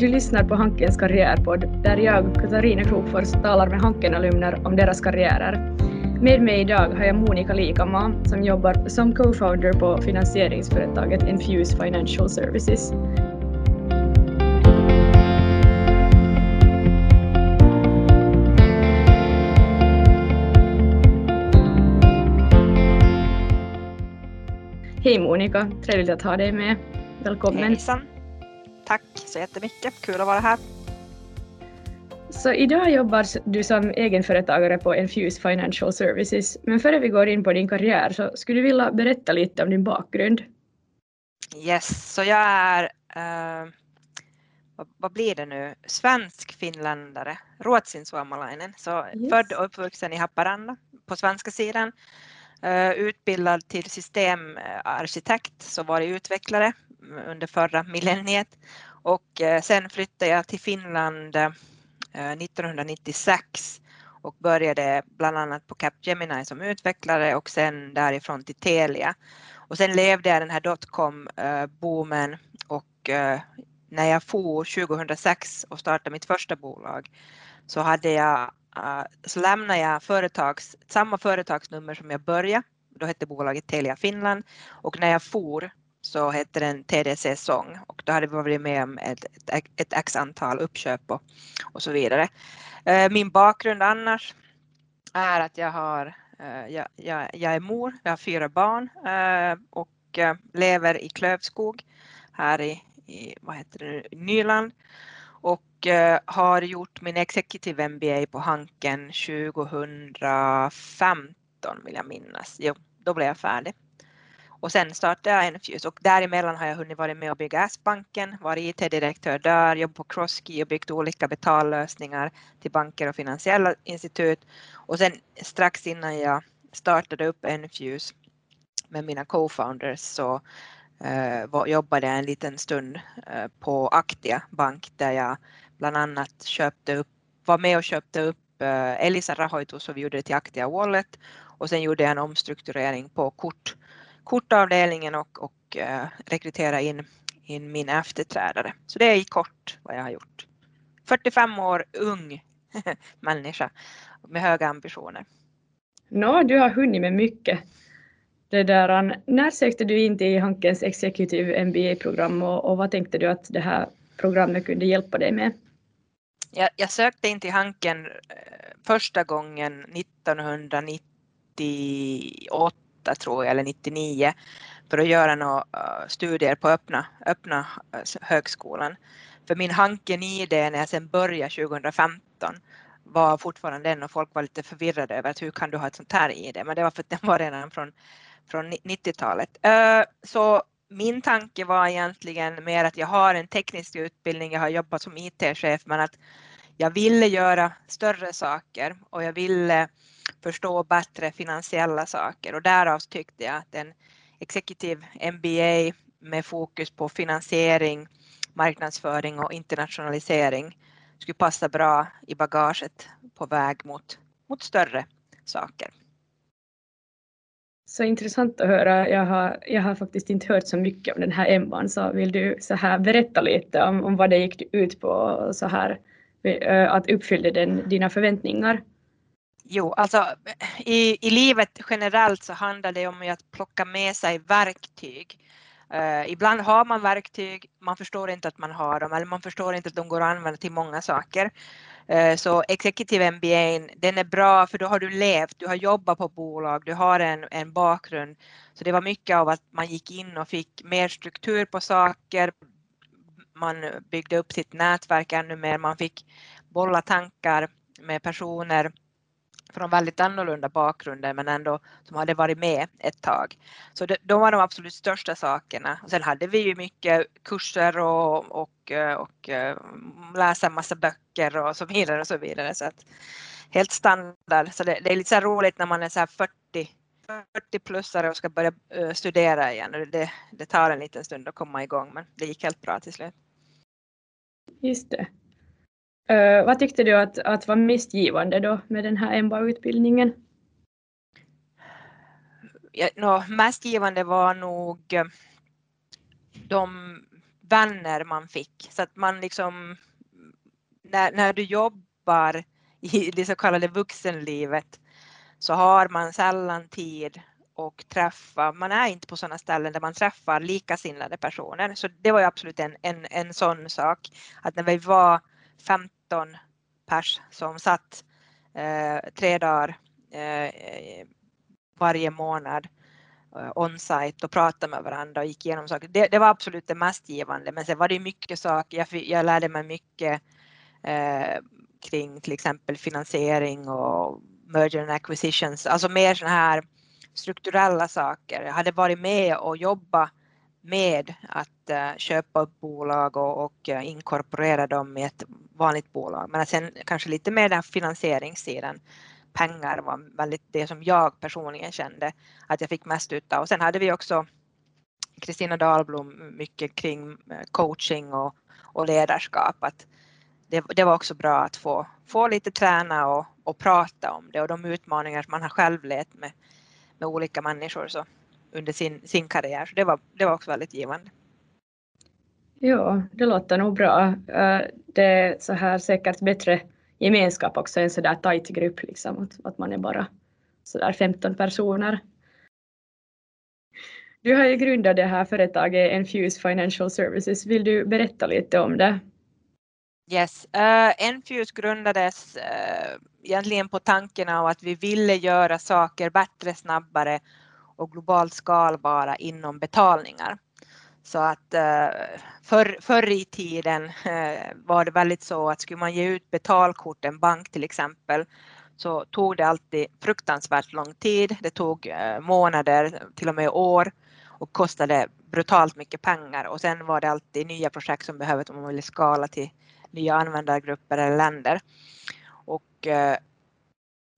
Du lyssnar på Hankens karriärpodd där jag, Katarina Krokfors, talar med Hanken-alumner om deras karriärer. Med mig idag har jag Monica Likama som jobbar som co-founder på finansieringsföretaget Infuse Financial Services. Hej Monica, trevligt att ha dig med. Välkommen. Hejsan. Så jättemycket, kul att vara här. Så idag jobbar du som egenföretagare på Infuse Financial Services, men före vi går in på din karriär så skulle du vilja berätta lite om din bakgrund? Yes, så jag är, uh, vad, vad, blir det nu, svensk finländare, Ruotsin suomalainen, så yes. född och uppvuxen i Haparanda på svenska sidan, uh, utbildad till systemarkitekt, så var utvecklare under förra millenniet och eh, sen flyttade jag till Finland eh, 1996 och började bland annat på Capgemini som utvecklare och sen därifrån till Telia. Och sen levde jag den här dotcom-boomen eh, och när jag for 2006 och startade mitt första bolag så hade jag så lämnade jag företags, samma företagsnummer som jag började. Då hette bolaget Telia Finland och när jag for så hette den TDC Sång och då hade vi varit med om ett, ett, ett x antal uppköp och, och så vidare. Eh, min bakgrund annars är att jag har eh, jag, jag, jag är mor, jag har fyra barn eh, och eh, lever i Klövskog här i, i vad heter det, Nyland och eh, har gjort min executive MBA på Hanken 2015 vill jag minnas. Jo, då blev jag färdig. Och sen startade jag Enfuse och däremellan har jag hunnit vara med och bygga S-banken, varit IT-direktör där, jobbat på Crosskey och byggt olika betallösningar till banker och finansiella institut. Och sen strax innan jag startade upp Enfuse med mina co-founders så eh, jobbade jag en liten stund eh, på Aktia Bank där jag bland annat köpte upp, var med och köpte upp eh, Elisa Rahoitus och vi gjorde det till Aktia Wallet och sen gjorde jag en omstrukturering på kort kortavdelningen och, och uh, rekrytera in, in min efterträdare. Så det är i kort vad jag har gjort. 45 år ung människa med höga ambitioner. Nå, du har hunnit med mycket. Det där, när sökte du in till Hankens Executive MBA-program och, och, vad tänkte du att det här programmet kunde hjälpa dig med? Jag, jag sökte in till Hanken eh, första gången 1998 98 tror jag, eller 99 för att göra några eh, studier på öppna, öppna eh, högskolan. För min Hanken-ID när jag sen började 2015 var fortfarande den och folk var lite förvirrade över att hur kan du ha ett sånt här ID? Men det var för att den var redan från, från 90-talet. Eh, så min tanke var egentligen mer att jag har en teknisk utbildning, jag har jobbat som IT-chef men att jag ville göra större saker och jag ville förstå bättre finansiella saker och därav tyckte jag att en executive MBA med fokus på finansiering, marknadsföring och internationalisering skulle passa bra i bagaget på väg mot, mot större saker. Så intressant att höra. Jag har, jag har faktiskt inte hört så mycket om den här MBAn så vill du så här berätta lite om, om vad det gick ut på så här Eh, att uppfyllde den dina förväntningar? Jo, alltså i, i livet generellt så handlar det om att plocka med sig verktyg. Uh, ibland har man verktyg, man förstår inte att man har dem eller man förstår inte att de går att använda till många saker. Uh, så Executive MBA, den är bra för då har du levt, du har jobbat på bolag, du har en, en bakgrund. Så det var mycket av att man gick in och fick mer struktur på saker, man byggde upp sitt nätverk ännu mer, man fick bolla tankar med personer från väldigt annorlunda bakgrunder men ändå som hade varit med ett tag. Så det, de var de absolut största sakerna. Och sen hade vi ju mycket kurser och, och, och eh, läsa massa böcker och så vidare och så vidare. Så att, helt standard. Så det, det är lite så roligt när man är så 40 40-plussare och ska börja eh, studera igen. Det, det tar en liten stund att komma igång men det gick helt bra till slut. Just det. Uh, vad tyckte du att, att var mest givande då med den här MBA-utbildningen? Ja, no, mest givande var nog eh, de vänner man fick. Så att man liksom, när, när du jobbar i det så kallade vuxenlivet så har man sällan tid och träffa, man är inte på sådana ställen där man träffar likasinnade personer. Så det var ju absolut en, en, en sån sak att när vi var 15 pers som satt eh, tre dagar eh, varje månad eh, on-site och pratade med varandra och gick igenom saker. Det, det, var absolut det mest givande men sen var det mycket saker, jag, jag lärde mig mycket eh, kring till exempel finansiering och merger and acquisitions, alltså mer sådana här strukturella saker. Jag hade varit med och jobbat med att uh, köpa upp bolag och, och uh, inkorporera dem i ett vanligt bolag. Men sen kanske lite mer den finansieringssidan. Pengar var väldigt det som jag personligen kände att jag fick mest utav. Och sen hade vi också Kristina Dahlblom mycket kring eh, coaching och, och ledarskap. Att det, det, var också bra att få, få lite träna och, och prata om det och de utmaningar som man har själv levt med med olika människor så, under sin, sin karriär. Så det var, det var också väldigt givande. Ja, det låter nog bra. Eh, det är så här säkert bättre gemenskap också, en sådär tajt grupp, liksom, att, att man är bara så där 15 personer. Du har ju grundat det här företaget Enfuse Financial Services. Vill du berätta lite om det? Yes, eh, uh, Enfuse grundades uh, egentligen på tanken av att vi ville göra saker bättre, snabbare och globalt skalbara inom betalningar. Så att uh, förr, förr i tiden uh, var det väldigt så att skulle man ge ut betalkort, en bank till exempel, så tog det alltid fruktansvärt lång tid. Det tog uh, månader, till och med år och kostade brutalt mycket pengar och sen var det alltid nya projekt som behövdes om man ville skala till nya användargrupper eller länder. Och eh,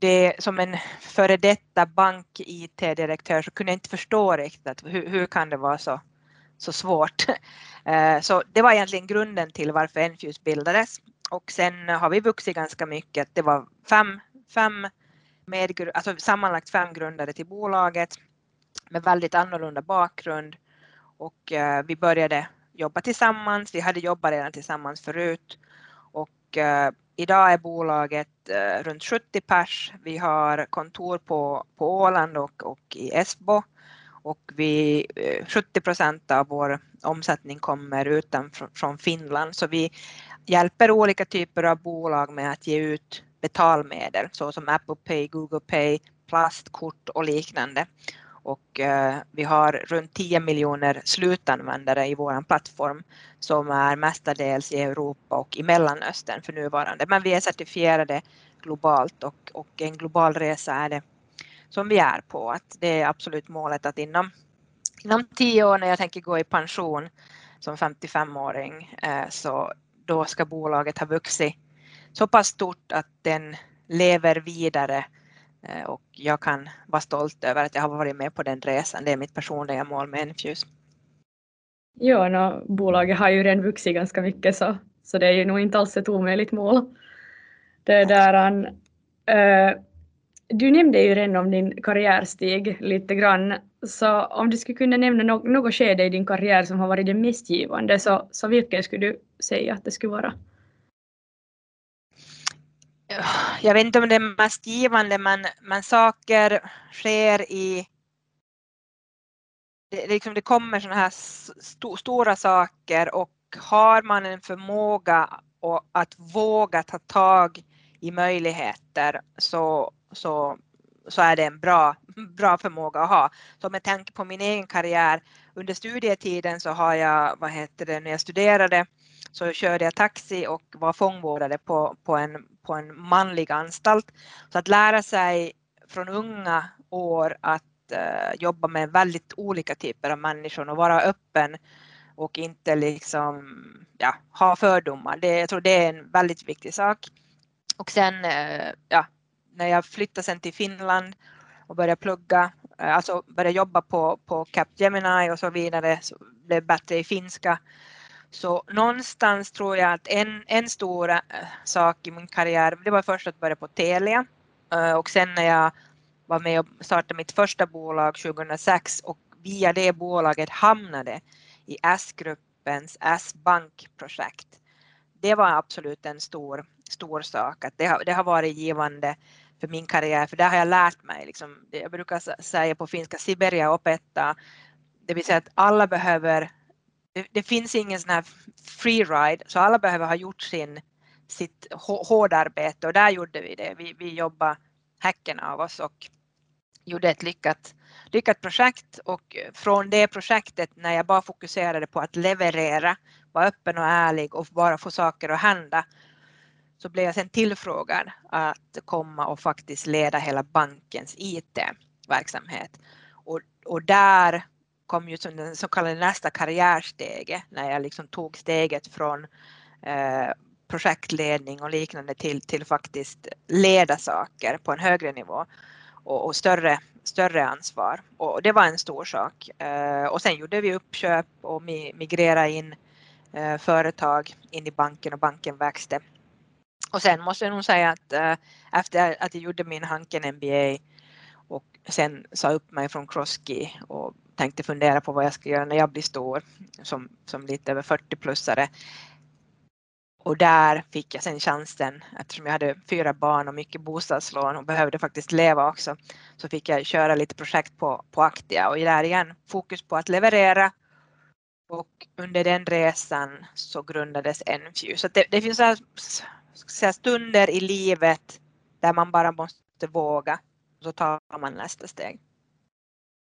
det, som en före detta bank-IT-direktör så kunde jag inte förstå riktigt hur, hur kan det vara så, så svårt. Eh, så det var egentligen grunden till varför Enfuse bildades. Och sen har vi vuxit ganska mycket. Det var fem, fem med, alltså sammanlagt fem grundare till bolaget med väldigt annorlunda bakgrund. Och eh, vi började jobba tillsammans. Vi hade jobbat redan tillsammans förut och eh, idag är bolaget eh, runt 70 pers. Vi har kontor på, på Åland och, och i Esbo och vi, eh, 70 procent av vår omsättning kommer utanför från Finland så vi hjälper olika typer av bolag med att ge ut betalmedel såsom Apple Pay, Google Pay, plastkort och liknande och eh, vi har runt 10 miljoner slutanvändare i vår plattform som är mestadels i Europa och i Mellanöstern för nuvarande. Men vi är certifierade globalt och, och en global resa är det som vi är på. Att det är absolut målet att inom, inom tio år när jag tänker gå i pension som 55-åring eh, så då ska bolaget ha vuxit så pass stort att den lever vidare Eh, och jag kan vara stolt över att jag har varit med på den resan. Det är mitt personliga mål med Enfuse. Ja, no, bolaget har ju redan vuxit ganska mycket så, så det är ju nog inte alls ett omöjligt mål. Det där, an, uh, eh, du nämnde ju redan om din karriärstig lite grann, så om du skulle kunna nämna något, något skede i din karriär som har varit det mest givande, så, så vilket skulle du säga att det skulle vara? Jag vet inte om det är mest givande men, men saker sker i det, liksom det kommer sådana här st stora saker och har man en förmåga och att våga ta tag i möjligheter så, så, så är det en bra, bra förmåga att ha. Så om jag tänker på min egen karriär under studietiden så har jag, vad heter det, när jag studerade så körde jag taxi och var fångvårdare på, på, en, på en manlig anstalt. Så att lära sig från unga år att uh, jobba med väldigt olika typer av människor och vara öppen och inte liksom ja, ha fördomar. Det, jag tror det är en väldigt viktig sak. Och sen uh, ja, när jag flyttade sen till Finland och började plugga, uh, alltså började jobba på, på Capgemini och så vidare, så blev bättre i finska så någonstans tror jag att en, en stor eh, sak i min karriär, det var först att börja på Telia eh, och sen när jag var med och startade mitt första bolag 2006 och via det bolaget hamnade i S-gruppens S-bankprojekt. Det var absolut en stor, stor sak. Att det, har, det har varit givande för min karriär, för där har jag lärt mig. Liksom, jag brukar säga på finska, Siberia opetta, det vill säga att alla behöver, det, det finns ingen sån här free ride, så alla behöver ha gjort sin, sitt hårdarbete och där gjorde vi det. Vi, vi jobbade häcken av oss och gjorde ett lyckat, lyckat projekt och från det projektet när jag bara fokuserade på att leverera, vara öppen och ärlig och bara få saker att hända så blev jag sen tillfrågad att komma och faktiskt leda hela bankens IT-verksamhet. Och, och där kom ju som den så kallade nästa karriärsteget när jag liksom tog steget från eh, projektledning och liknande till, till faktiskt leda saker på en högre nivå och, och större, större ansvar. Och det var en stor sak. Eh, och sen gjorde vi uppköp och migrerade in eh, företag in i banken och banken växte. Och sen måste jag nog säga att eh, efter att jag gjorde min Hanken MBA och sen sa upp mig från Crosskey och tänkte fundera på vad jag ska göra när jag blir stor som, som lite över 40-plussare. Och där fick jag sen chansen, eftersom jag hade fyra barn och mycket bostadslån och behövde faktiskt leva också, så fick jag köra lite projekt på, på Aktia och där igen fokus på att leverera. Och under den resan så grundades NFU. Så det, det finns så säga, stunder i livet där man bara måste våga så tar man nästa steg.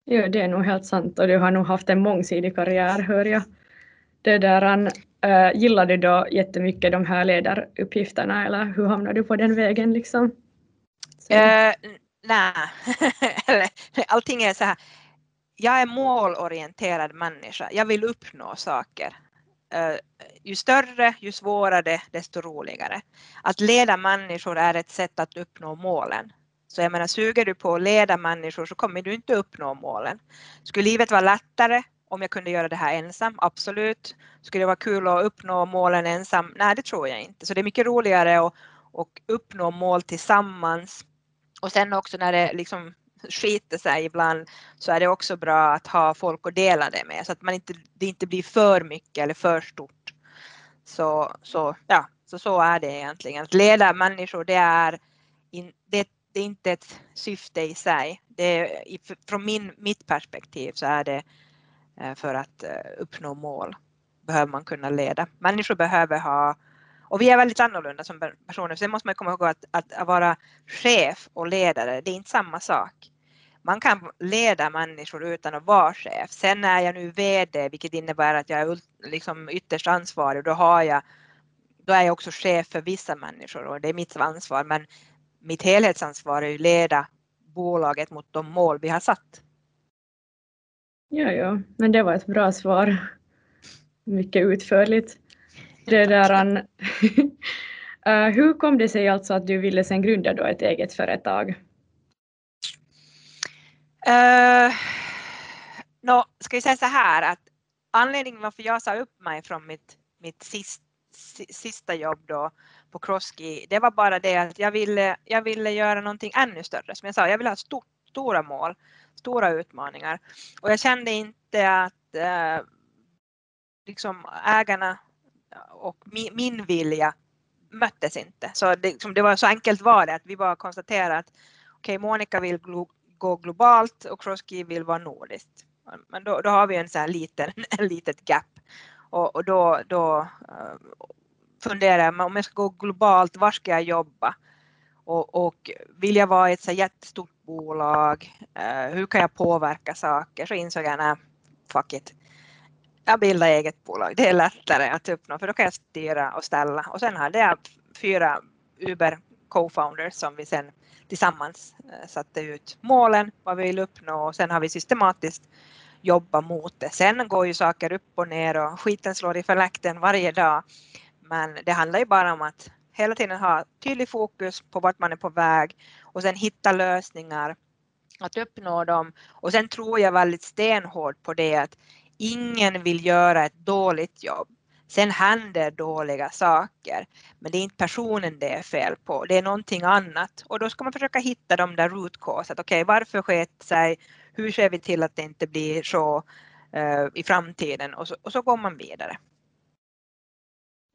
Ja, det är nog helt sant och du har nog haft en mångsidig karriär hör jag. Det där, äh, gillar du då jättemycket de här ledaruppgifterna eller hur hamnade du på den vägen liksom? Uh, Nej, allting är så här. Jag är målorienterad människa. Jag vill uppnå saker. Eh, ju större, ju svårare, desto roligare. Att leda människor är ett sätt att uppnå målen. Så jag menar, suger du på att leda människor så kommer du inte uppnå målen. Skulle livet vara lättare om jag kunde göra det här ensam? Absolut. Skulle det vara kul att uppnå målen ensam? Nej, det tror jag inte. Så det är mycket roligare att, att uppnå mål tillsammans. Och sen också när det liksom skiter sig ibland så är det också bra att ha folk att dela det med så att man inte, det inte blir för mycket eller för stort. Så, så, ja, så, så är det egentligen. Att leda människor det är, in, det, det är inte ett syfte i sig. Det är, från min, mitt perspektiv så är det eh, för att eh, uppnå mål behöver man kunna leda. Människor behöver ha och vi är väldigt annorlunda som personer. Sen måste man komma ihåg att, att vara chef och ledare, det är inte samma sak man kan leda människor utan att vara chef. Sen är jag nu VD, vilket innebär att jag är liksom ytterst ansvarig, då, har jag, då är jag också chef för vissa människor och det är mitt ansvar. Men mitt helhetsansvar är att leda bolaget mot de mål vi har satt. Ja, ja, men det var ett bra svar. Mycket utförligt. Det där, uh, hur kom det sig alltså att du ville sen grunda då ett eget företag? Uh, no, ska vi säga så här att anledningen varför jag sa upp mig från mitt, mitt sist, sista jobb då på Crosskey, det var bara det att jag ville, jag ville göra någonting ännu större. Som jag sa, jag ville ha stort, stora mål, stora utmaningar. Och jag kände inte att eh, liksom ägarna och min, min vilja möttes inte. Så det, liksom, det var så enkelt var det att vi bara konstaterade att okej, okay, Monica vill gå globalt och Crosskey vill vara nordiskt. Men då, då har vi en så här liten, en litet gap. Och, och då, då uh, funderar jag, om jag ska gå globalt, var ska jag jobba? Och, och vill jag vara i ett så jättestort bolag, Eh, hur kan jag påverka saker? Så insåg jag, nej, fuck it. Jag bildar eget bolag, det är lättare att uppnå för då kan jag styra och ställa. Och sen hade jag fyra Uber co-founders som vi sen tillsammans eh, satte ut målen, vad vi vill uppnå och sen har vi systematiskt jobbat mot det. Sen går ju saker upp och ner och skiten slår i förläkten varje dag. Men det handlar ju bara om att hela tiden ha tydlig fokus på vart man är på väg och sen hitta lösningar att uppnå dem. Och sen tror jag väldigt stenhårt på det att ingen vill göra ett dåligt jobb. Sen händer dåliga saker, men det är inte personen det är fel på, det är någonting annat. Och då ska man försöka hitta de där root cause, okej okay, varför sket sig, hur ser vi till att det inte blir så, uh, i framtiden och så, och så går man vidare.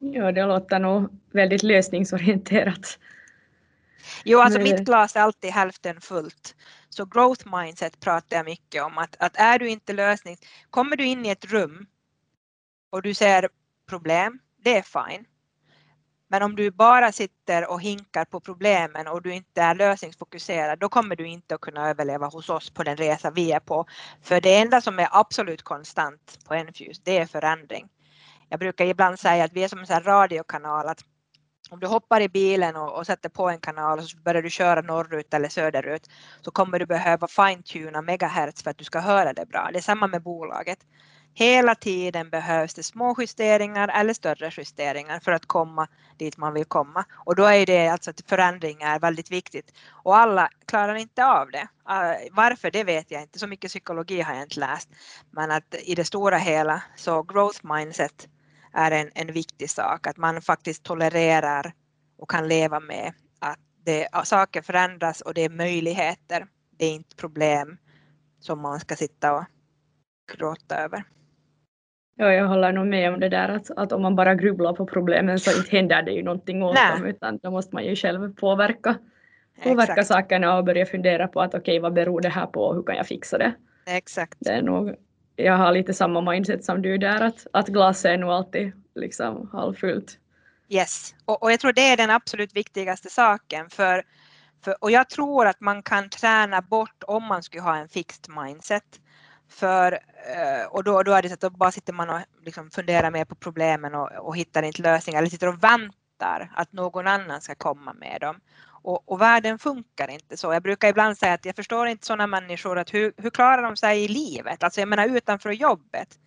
Ja, det låter nog väldigt lösningsorienterat. Jo, alltså mitt glas är alltid hälften fullt. Så growth mindset pratar jag mycket om att, att är du inte lösning, kommer du in i ett rum och du ser problem, det är fine. Men om du bara sitter och hinkar på problemen och du inte är lösningsfokuserad, då kommer du inte att kunna överleva hos oss på den resa vi är på. För det enda som är absolut konstant på Enfuse, det är förändring. Jag brukar ibland säga att vi är som en radiokanal, att om du hoppar i bilen och, och, sätter på en kanal och så börjar du köra norrut eller söderut så kommer du behöva fine-tuna megahertz för att du ska höra det bra. Det är samma med bolaget. Hela tiden behövs det små justeringar eller större justeringar för att komma dit man vill komma. Och då är det alltså att förändring är väldigt viktigt. Och alla klarar inte av det. Ah, varför, det vet jag inte. Så mycket psykologi har jag inte läst. Men att i det stora hela så growth mindset är en, en viktig sak. Att man faktiskt tolererar och kan leva med att det, saker förändras och det är möjligheter. Det är inte problem som man ska sitta och gråta över. Ja, jag håller nog med om det där att, att om man bara grubblar på problemen så inte händer det ju någonting åt Nej. dem utan då måste man ju själv påverka, påverka Exakt. sakerna och börja fundera på att okej okay, vad beror det här på och hur kan jag fixa det? Exakt. Det är nog, jag har lite samma mindset som du där att, att glaset är nog alltid liksom halvfullt. Yes, och, och jag tror det är den absolut viktigaste saken för, för och jag tror att man kan träna bort om man skulle ha en fixed mindset för, eh, och då, då är det så att då bara sitter man och liksom funderar mer på problemen och, och hittar inte lösningar eller sitter och väntar att någon annan ska komma med dem. Och, och, världen funkar inte så. Jag brukar ibland säga att jag förstår inte sådana människor att hur, hur klarar de sig i livet? Alltså jag menar utanför jobbet.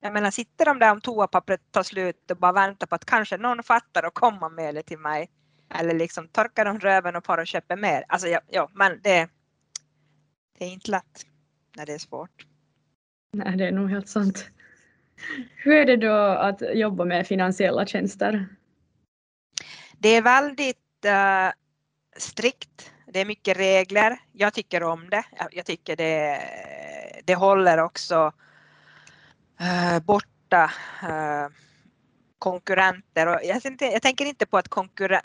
Jag menar sitter de där om toapappret tar slut och bara väntar på att kanske någon fattar och kommer med det till mig. Eller liksom torkar de röven och far och köper mer. Alltså ja, ja men det, det är inte lätt när det är svårt. Nej, det är nog helt sant. Hur är det då att jobba med finansiella tjänster? Det är väldigt uh, strikt. Det är mycket regler. Jag tycker om det. Jag tycker det, det håller också uh, borta uh, konkurrenter. Och jag, jag, tänker inte på att konkurren,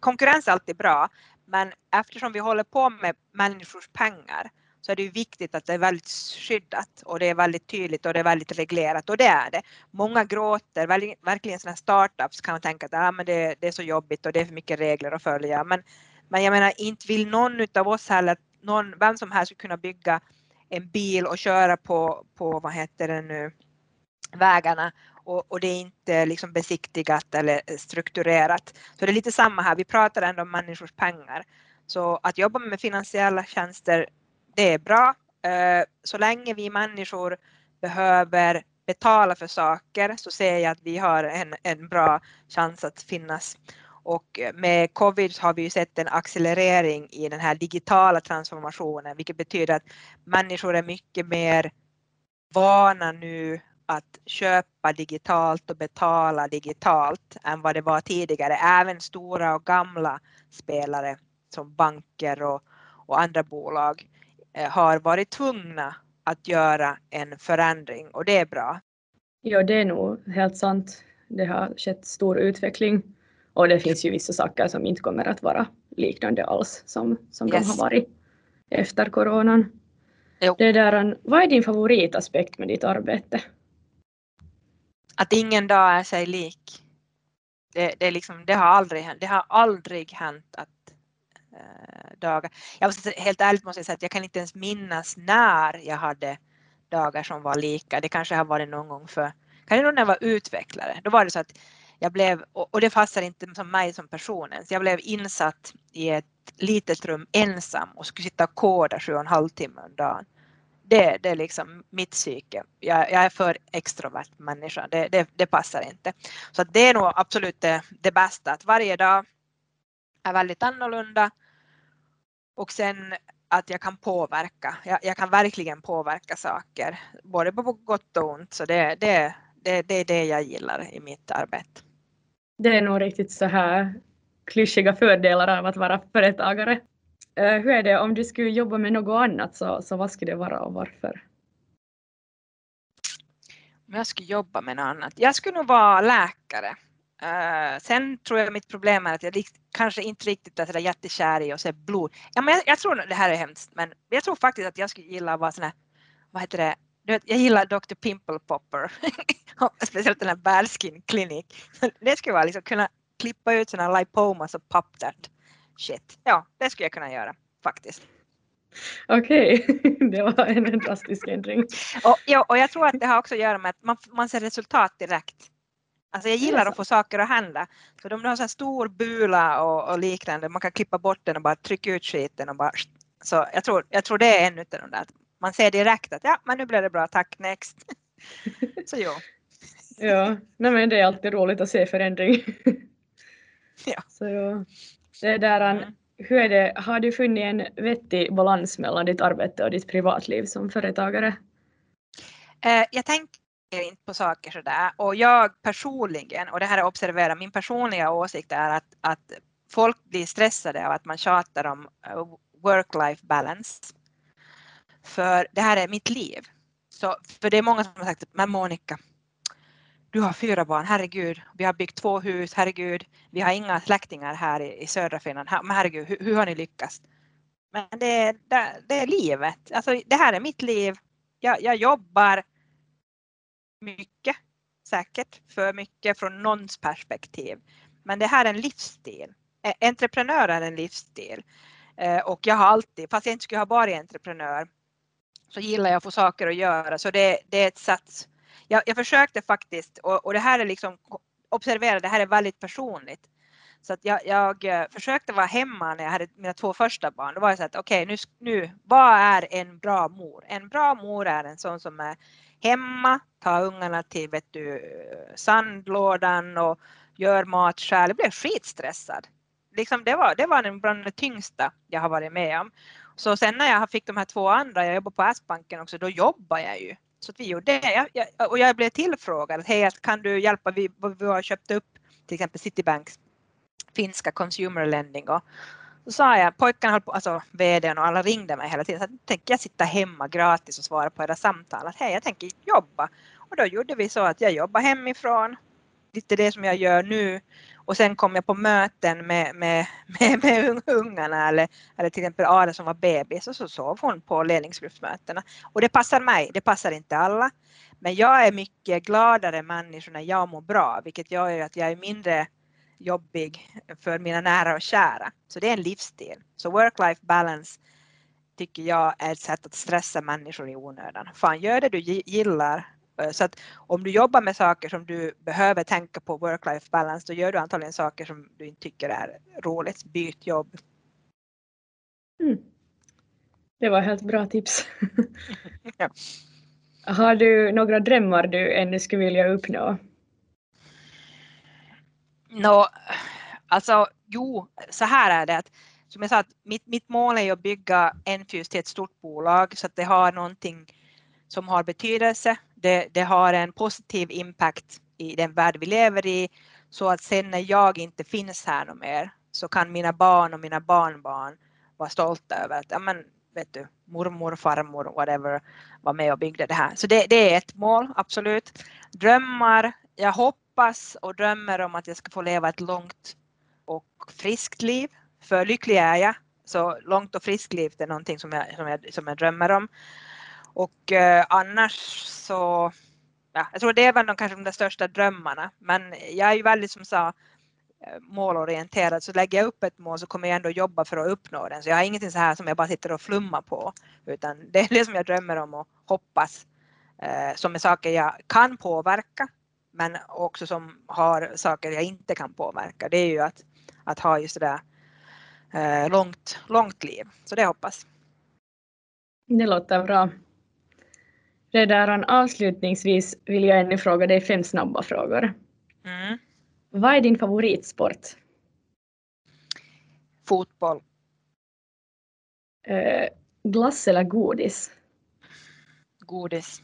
konkurrens är alltid bra, men eftersom vi håller på med människors pengar så är det ju viktigt att det är väldigt skyddat och det är väldigt tydligt och det är väldigt reglerat och det är det. Många gråter, verkligen sådana startups kan man tänka att ah, men det, det, är så jobbigt och det är för mycket regler att följa. Men, men jag menar inte vill någon av oss heller, någon, vem som helst skulle kunna bygga en bil och köra på, på vad heter det nu, vägarna och, och, det är inte liksom besiktigat eller strukturerat. Så det är lite samma här, vi pratar ändå om människors pengar. Så att jobba med finansiella tjänster det är bra. Eh, så länge vi människor behöver betala för saker så ser jag att vi har en, en bra chans att finnas. Och med covid har vi ju sett en accelerering i den här digitala transformationen, vilket betyder att människor är mycket mer vana nu att köpa digitalt och betala digitalt än vad det var tidigare. Även stora och gamla spelare som banker och, och andra bolag har varit tvungna att göra en förändring och det är bra. Ja, det är nog helt sant. Det har skett stor utveckling och det finns ju vissa saker som inte kommer att vara liknande alls som, som yes. de har varit efter coronan. Jo. Det där, vad är din favoritaspekt med ditt arbete? Att ingen dag är sig lik. Det, det, liksom, det, har, aldrig, det har aldrig hänt att Eh, Eh, dagar. Jag måste, helt ärligt måste jag säga att jag kan inte ens minnas när jag hade dagar som var lika. Det kanske har varit någon gång för, kanske när jag var utvecklare. Då var det så att jag blev, och det passar inte som mig som person ens, jag blev insatt i ett litet rum ensam och skulle sitta och koda sju och en halv timme om dagen. Det, det är liksom mitt psyke. Jag, jag är för extrovert människa, det, det, det passar inte. Så det är nog absolut det, det bästa, att varje dag är väldigt annorlunda och sen att jag kan påverka. Jag, jag, kan verkligen påverka saker, både på gott och ont. Så det, det, det, det är det jag gillar i mitt arbete. Det är nog riktigt så här klyschiga fördelar av att vara företagare. Uh, hur är det om du skulle jobba med något annat så, så vad skulle det vara och varför? Om jag skulle jobba med något annat. Jag skulle nog vara läkare. Uh, sen tror jag mitt problem är att jag kanske inte riktigt är sådär jättekär i att se blod. Ja, men jag, jag, tror det här är hemskt men jag tror faktiskt att jag skulle gilla att vara sån här, vad heter det, vet, jag gillar Dr. Pimple Popper. Speciellt den här Bearskin Clinic. Det skulle vara liksom kunna klippa ut sådana lipomas och pop that shit. Ja, det skulle jag kunna göra faktiskt. Okej, okay. det var en drastisk ändring. Och, ja, och jag tror att det har också att göra med att man, man ser resultat direkt. Alltså jag gillar att få saker att hända. Så du har så stor bula och, och, liknande, man kan klippa bort den och bara trycka ut skiten och bara så jag tror, jag tror det är en utav de där. Man ser direkt att ja, men nu blev det bra, tack, next. så jo. Ja, nej men det är alltid roligt att se förändring. ja. Så ja. Det där, mm. hur är det, har du funnit en vettig balans mellan ditt arbete och ditt privatliv som företagare? Eh, jag tänker inte på saker sådär. Och jag personligen, och det här är observera, min personliga åsikt är att, att folk blir stressade av att man tjatar om eh, work-life balance. För det här är mitt liv. Så, för det är många som har sagt, men Monica, du har fyra barn, herregud, vi har byggt två hus, herregud, vi har inga släktingar här i, i södra Finland, men herregud, hur, hur har ni lyckats? Men det, det, det, är livet, alltså det här är mitt liv, jag, jag jobbar mycket, säkert för mycket från någons perspektiv. Men det här är en livsstil. Entreprenör är en livsstil. Och jag har alltid, fast jag inte skulle ha varit entreprenör, så gillar jag att få saker att göra. Så det, det är ett sats. Jag, jag försökte faktiskt, och, och det här är liksom, observera, det här är väldigt personligt. Så att jag, jag eh, försökte vara hemma när jag hade mina två första barn. Då var jag så att okej, okay, nu, nu, vad är en bra mor? En bra mor är en sån som är hemma, tar ungarna till vet du, sandlådan och gör mat själv. Jag blev skitstressad. Liksom det, var, det var en bland det tyngsta jag har varit med om. Så sen när jag fick de här två andra, jag jobbade på S-banken också, då jobbade jag ju. Så att vi gjorde det. Jag, jag, och jag blev tillfrågad, hej kan du hjälpa, vi, vi har köpt upp till exempel Citibanks finska consumer lending och så sa jag, pojkarna på, alltså vdn och alla ringde mig hela tiden, så tänker jag sitta hemma gratis och svara på era samtal, att hej jag tänker jobba. Och då gjorde vi så att jag jobbade hemifrån, lite det som jag gör nu. Och sen kom jag på möten med, med, med, med ungarna eller, eller till exempel Ada som var bebis. Och så sov hon på ledningsgruppsmötena. Och det passar mig, det passar inte alla. Men jag är mycket gladare människa när jag mår bra, vilket gör att jag är mindre jobbig för mina nära och kära. Så det är en livsstil. Så work-life balance tycker jag är ett sätt att stressa människor i onödan. Fan, gör det du gillar. Eh, så att om du jobbar med saker som du behöver tänka på work-life balance, då gör du antagligen saker som du inte tycker är roligt. Byt jobb. Mm. Det var helt bra tips. ja. Har du några drömmar du ännu skulle vilja uppnå? Nå, alltså jo, så här är det att som jag sa, att mitt, mitt mål är att bygga Enfuse till ett stort bolag så att det har någonting som har betydelse. Det, det har en positiv impact i den värld vi lever i så att sen när jag inte finns här något mer så kan mina barn och mina barnbarn vara stolta över att ja, men, vet du, mormor, farmor, whatever var med och byggde det här. Så det, det är ett mål, absolut. Drömmar, jag hopp, hoppas och drömmer om att jag ska få leva ett långt och friskt liv. För lycklig är jag, så långt och friskt liv är någonting som jag, som jag, som jag drömmer om. Och eh, annars så, ja, jag tror det är väl de, kanske de där största drömmarna. Men jag är ju väldigt som sa eh, målorienterad så lägger jag upp ett mål så kommer jag ändå jobba för att uppnå den. Så jag har ingenting så här som jag bara sitter och flummar på utan det är det som jag drömmer om och hoppas eh, som är saker jag kan påverka men också som har saker jag inte kan påverka. Det är ju att, att ha just det där eh, långt, långt liv. Så det hoppas. Det låter bra. Redan avslutningsvis vill jag ännu fråga dig fem snabba frågor. Mm. Vad är din favoritsport? Fotboll. Eh, glass eller godis? Godis.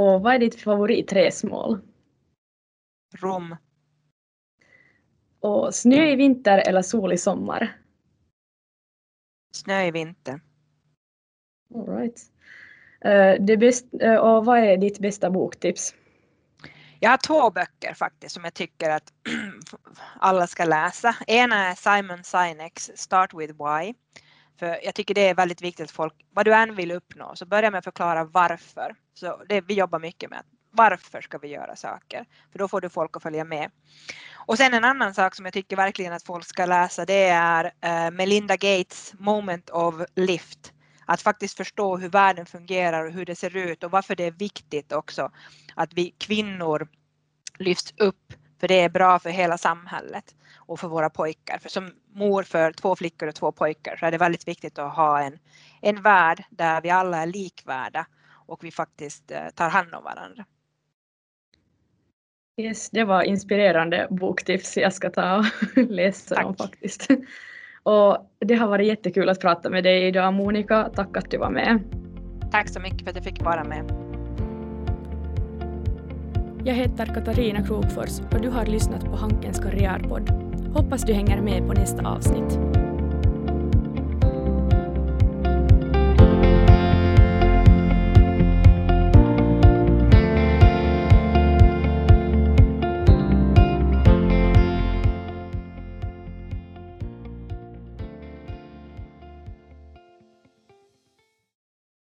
Och vad är ditt favoritresmål? Rom. Och snö i vinter eller sol i sommar? Snö i vinter. All right. Det bäst, och vad är ditt bästa boktips? Jag har två böcker faktiskt som jag tycker att alla ska läsa. Ena är Simon Sineks Start with Why. För jag tycker det är väldigt viktigt att folk, vad du än vill uppnå, så börja med att förklara varför. Så det, vi jobbar mycket med varför ska vi göra saker? För då får du folk att följa med. Och sen en annan sak som jag tycker verkligen att folk ska läsa det är eh, Melinda Gates Moment of Lift. Att faktiskt förstå hur världen fungerar och hur det ser ut och varför det är viktigt också att vi kvinnor lyfts upp för det är bra för hela samhället och för våra pojkar. För som mor för två flickor och två pojkar så är det väldigt viktigt att ha en, en värld där vi alla är likvärda och vi faktiskt eh, tar hand om varandra. Yes, det var inspirerande boktips. Jag ska ta och läsa Tack. dem faktiskt. Och det har varit jättekul att prata med dig idag Monica. Tack att du var med. Tack så mycket för att jag fick vara med. Jag heter Katarina Krokfors och du har lyssnat på Hankens karriärpodd. Hoppas du hänger med på nästa avsnitt.